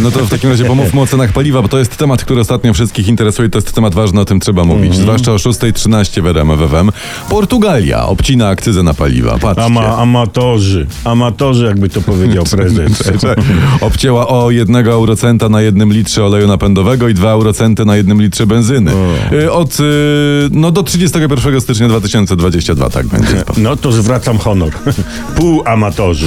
No to w takim razie pomówmy o cenach paliwa, bo to jest temat, który ostatnio wszystkich interesuje, to jest temat ważny, o tym trzeba mówić. Zwłaszcza o 6.13 w RMF FM. Portugalia obcina akcyzę na paliwa, patrzcie. Ama, amatorzy, amatorzy, jakby to powiedział prezes. Obcięła o 1 eurocenta na jednym litrze oleju napędowego i 2 eurocenty na jednym litrze benzyny. Y, Od, y, no do 31 stycznia 2022 tak będzie. No to zwracam honor. Pół amatorzy.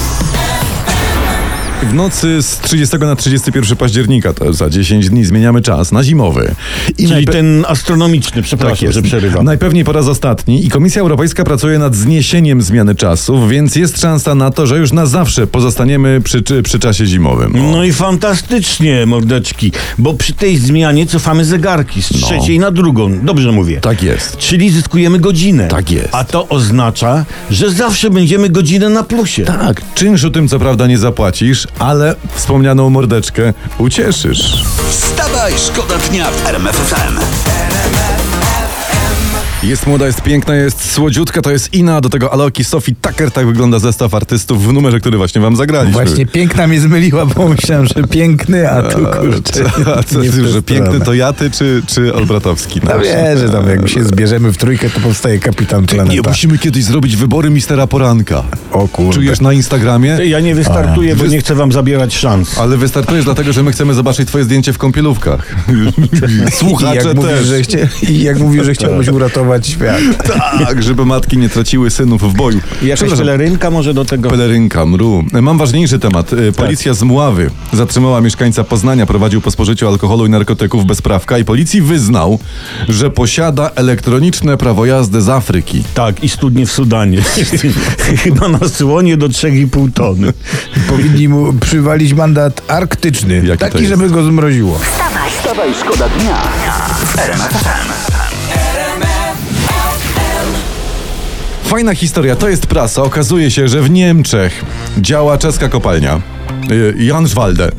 W nocy z 30 na 31 października, to za 10 dni, zmieniamy czas na zimowy. I Czyli ten astronomiczny, przepraszam, Tak jest. że przerywam. Najpewniej po raz ostatni i Komisja Europejska pracuje nad zniesieniem zmiany czasów, więc jest szansa na to, że już na zawsze pozostaniemy przy, przy czasie zimowym. O. No i fantastycznie, mordeczki, bo przy tej zmianie cofamy zegarki z trzeciej na drugą. Dobrze mówię. Tak jest. Czyli zyskujemy godzinę. Tak jest. A to oznacza, że zawsze będziemy godzinę na plusie. Tak, czynszu tym co prawda nie zapłacisz, ale wspomnianą mordeczkę ucieszysz. Wstawaj, szkoda dnia w RMF FM. Jest młoda, jest piękna, jest słodziutka, to jest Ina, do tego Aloki, Sophie Tucker, tak wygląda zestaw artystów w numerze, który właśnie wam zagraliśmy. Właśnie piękna mnie zmyliła, bo myślałem, że piękny, a tu kurczę. A co, nie że piękny to ja, ty czy, czy Olbratowski? No wie, że tam jak się zbierzemy w trójkę, to powstaje kapitan Nie, planeta. musimy kiedyś zrobić wybory mistera poranka. O kurde. Czujesz na Instagramie? Ja nie wystartuję, bo Wys- nie chcę wam zabierać szans. Ale wystartujesz dlatego, że my chcemy zobaczyć twoje zdjęcie w kąpielówkach. I Słuchacze jak, mówisz, też. że chcia... I jak mówił, że chciałbyś uratować świat. Tak, żeby matki nie traciły synów w boju. Jakaś Przepraszam. pelerynka może do tego? Pelerynka, mru. Mam ważniejszy temat. Y, Policja z Mławy zatrzymała mieszkańca Poznania, prowadził po spożyciu alkoholu i narkotyków bez prawka i policji wyznał, że posiada elektroniczne prawo jazdy z Afryki. Tak, i studnie w Sudanie. Chyba na słonie do 3,5 tony. Powinni mu przywalić mandat arktyczny. Jaki taki, żeby go zmroziło. Wstawaj, Wstawaj, szkoda dnia w Fajna historia, to jest prasa. Okazuje się, że w Niemczech działa czeska kopalnia. Y, Janszwalde.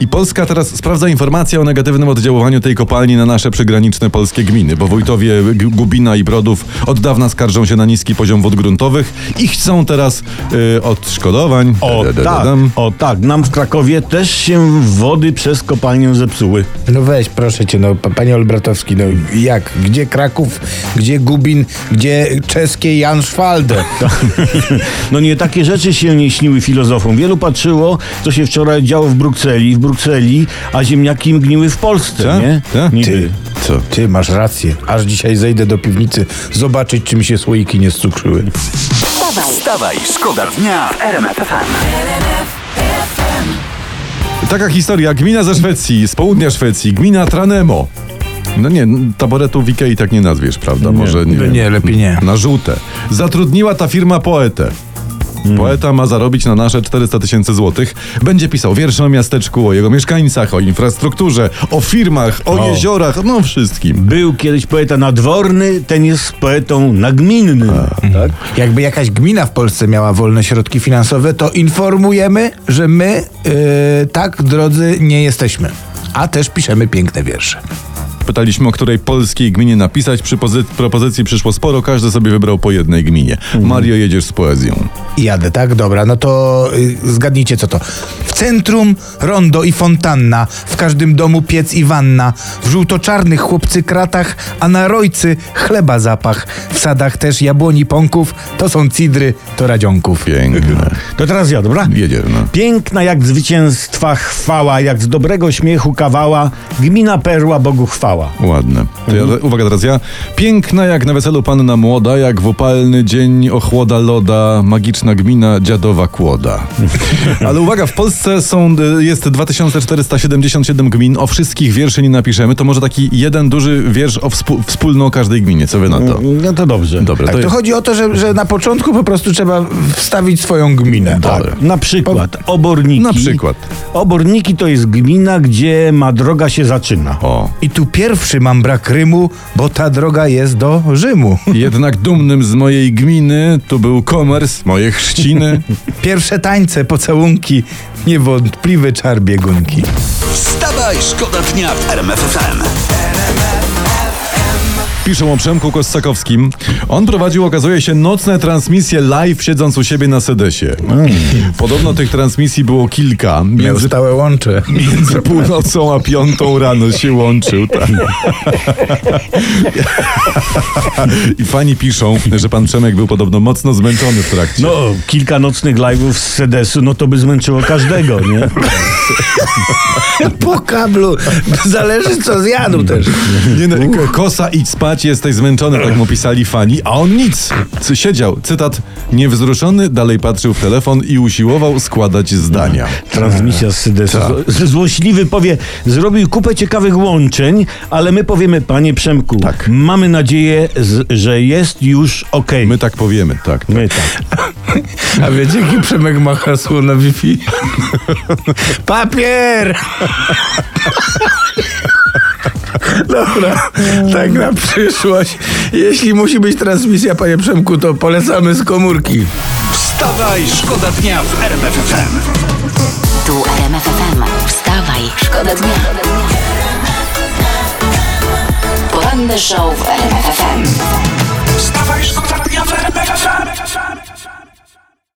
I Polska teraz sprawdza informacje o negatywnym oddziaływaniu tej kopalni na nasze przygraniczne polskie gminy, bo wójtowie Gubina i Brodów od dawna skarżą się na niski poziom wód gruntowych i chcą teraz y, odszkodowań. O tak, o tak, nam w Krakowie też się wody przez kopalnię zepsuły. No weź, proszę cię, no pa- panie Olbratowski, no jak? Gdzie Kraków? Gdzie Gubin? Gdzie czeskie Janszwalde? No nie takie rzeczy się nie śniły filozofom. Wielu patrzyło, co się wczoraj działo w Brukseli, w Brukseli, a ziemniaki mgniły w Polsce, Tak? nie? Tak? Niby. Ty, Co? ty masz rację. Aż dzisiaj zejdę do piwnicy zobaczyć, czy mi się słoiki nie scukrzyły. wstawaj, Wstawaj, szkoda dnia w RMF FM. Taka historia. Gmina ze Szwecji, z południa Szwecji, gmina Tranemo. No nie, taboretu w Ikei tak nie nazwiesz, prawda? Może nie. No nie, lepiej nie. Na żółte. Zatrudniła ta firma poetę. Poeta ma zarobić na nasze 400 tysięcy złotych. Będzie pisał wiersze o miasteczku, o jego mieszkańcach, o infrastrukturze, o firmach, o, O. jeziorach, no wszystkim. Był kiedyś poeta nadworny, ten jest poetą nagminnym. Tak? Jakby jakaś gmina w Polsce miała wolne środki finansowe, to informujemy, że my yy, tak drodzy nie jesteśmy. A też piszemy piękne wiersze. Pytaliśmy, o której polskiej gminie napisać. Przy pozy- propozycji przyszło sporo, każdy sobie wybrał po jednej gminie. Mario, jedziesz z poezją. Jadę, tak? Dobra, no to y, zgadnijcie co to. W centrum rondo i fontanna, w każdym domu piec i wanna, w żółto-czarnych chłopcy kratach, a na rojcy chleba zapach. W sadach też jabłoni pąków, to są cidry, to radzionków. Piękne. To teraz ja, dobra? Jedziesz, no. Piękna jak zwycięstwa chwała, jak z dobrego śmiechu kawała, gmina perła Bogu chwała. Ładne. To ja, uwaga teraz ja. Piękna jak na weselu panna młoda, jak w upalny dzień ochłoda loda, magiczna gmina dziadowa kłoda. Ale uwaga, w Polsce są, y, jest 2477 gmin, o wszystkich wierszy nie napiszemy, to może taki jeden duży wiersz o współ, wspólny o każdej gminie, co wy na to? No to dobrze. Dobra, Tak, to to jest... chodzi o to, że, że na początku po prostu trzeba wstawić swoją gminę. Dobra. Na przykład Oborniki. Na przykład. Oborniki to jest gmina, gdzie ma droga się zaczyna. O. I tu pierwszy mam brak rymu, bo ta droga jest do Rzymu. Jednak dumnym z mojej gminy tu był komers, moje chrzciny. Pierwsze tańce, pocałunki, niewątpliwy czar biegunki. Wstawaj, szkoda dnia w RMF FM. Piszą o Przemku Kossakowskim. On prowadził, okazuje się, nocne transmisje live, siedząc u siebie na sedesie. Podobno tych transmisji było kilka. Miał Między, stałe łącze. między północą a piątą rano się łączył. Tak. I fani piszą, że pan Przemek był podobno mocno zmęczony w trakcie. No, kilka nocnych live'ów z sedesu, no to by zmęczyło każdego, nie? Po kablu. Zależy co zjadł też. Nie, no, Kosa, idź spać, jesteś zmęczony, tak mu pisali fani, a on nic. C- Siedział, cytat, niewzruszony, dalej patrzył w telefon i usiłował składać zdania. Transmisja z sedesu. Tak. Złośliwy powie, zrobił kupę ciekawych łączeń, ale my powiemy, panie Przemku, Tak. mamy nadzieję, że jest już okej. My tak powiemy, tak. My tak. A wiecie, jaki Przemek ma hasło na Wi-Fi? Papier! Dobra, tak na przyszłość. Jeśli musi być transmisja, panie Przemku, to polecamy z komórki. Wstawaj, szkoda dnia w RMF FM. Tu RMF FM. Wstawaj, szkoda dnia. Poranny show w RMF FM. Wstawaj, szkoda dnia w RMF FM.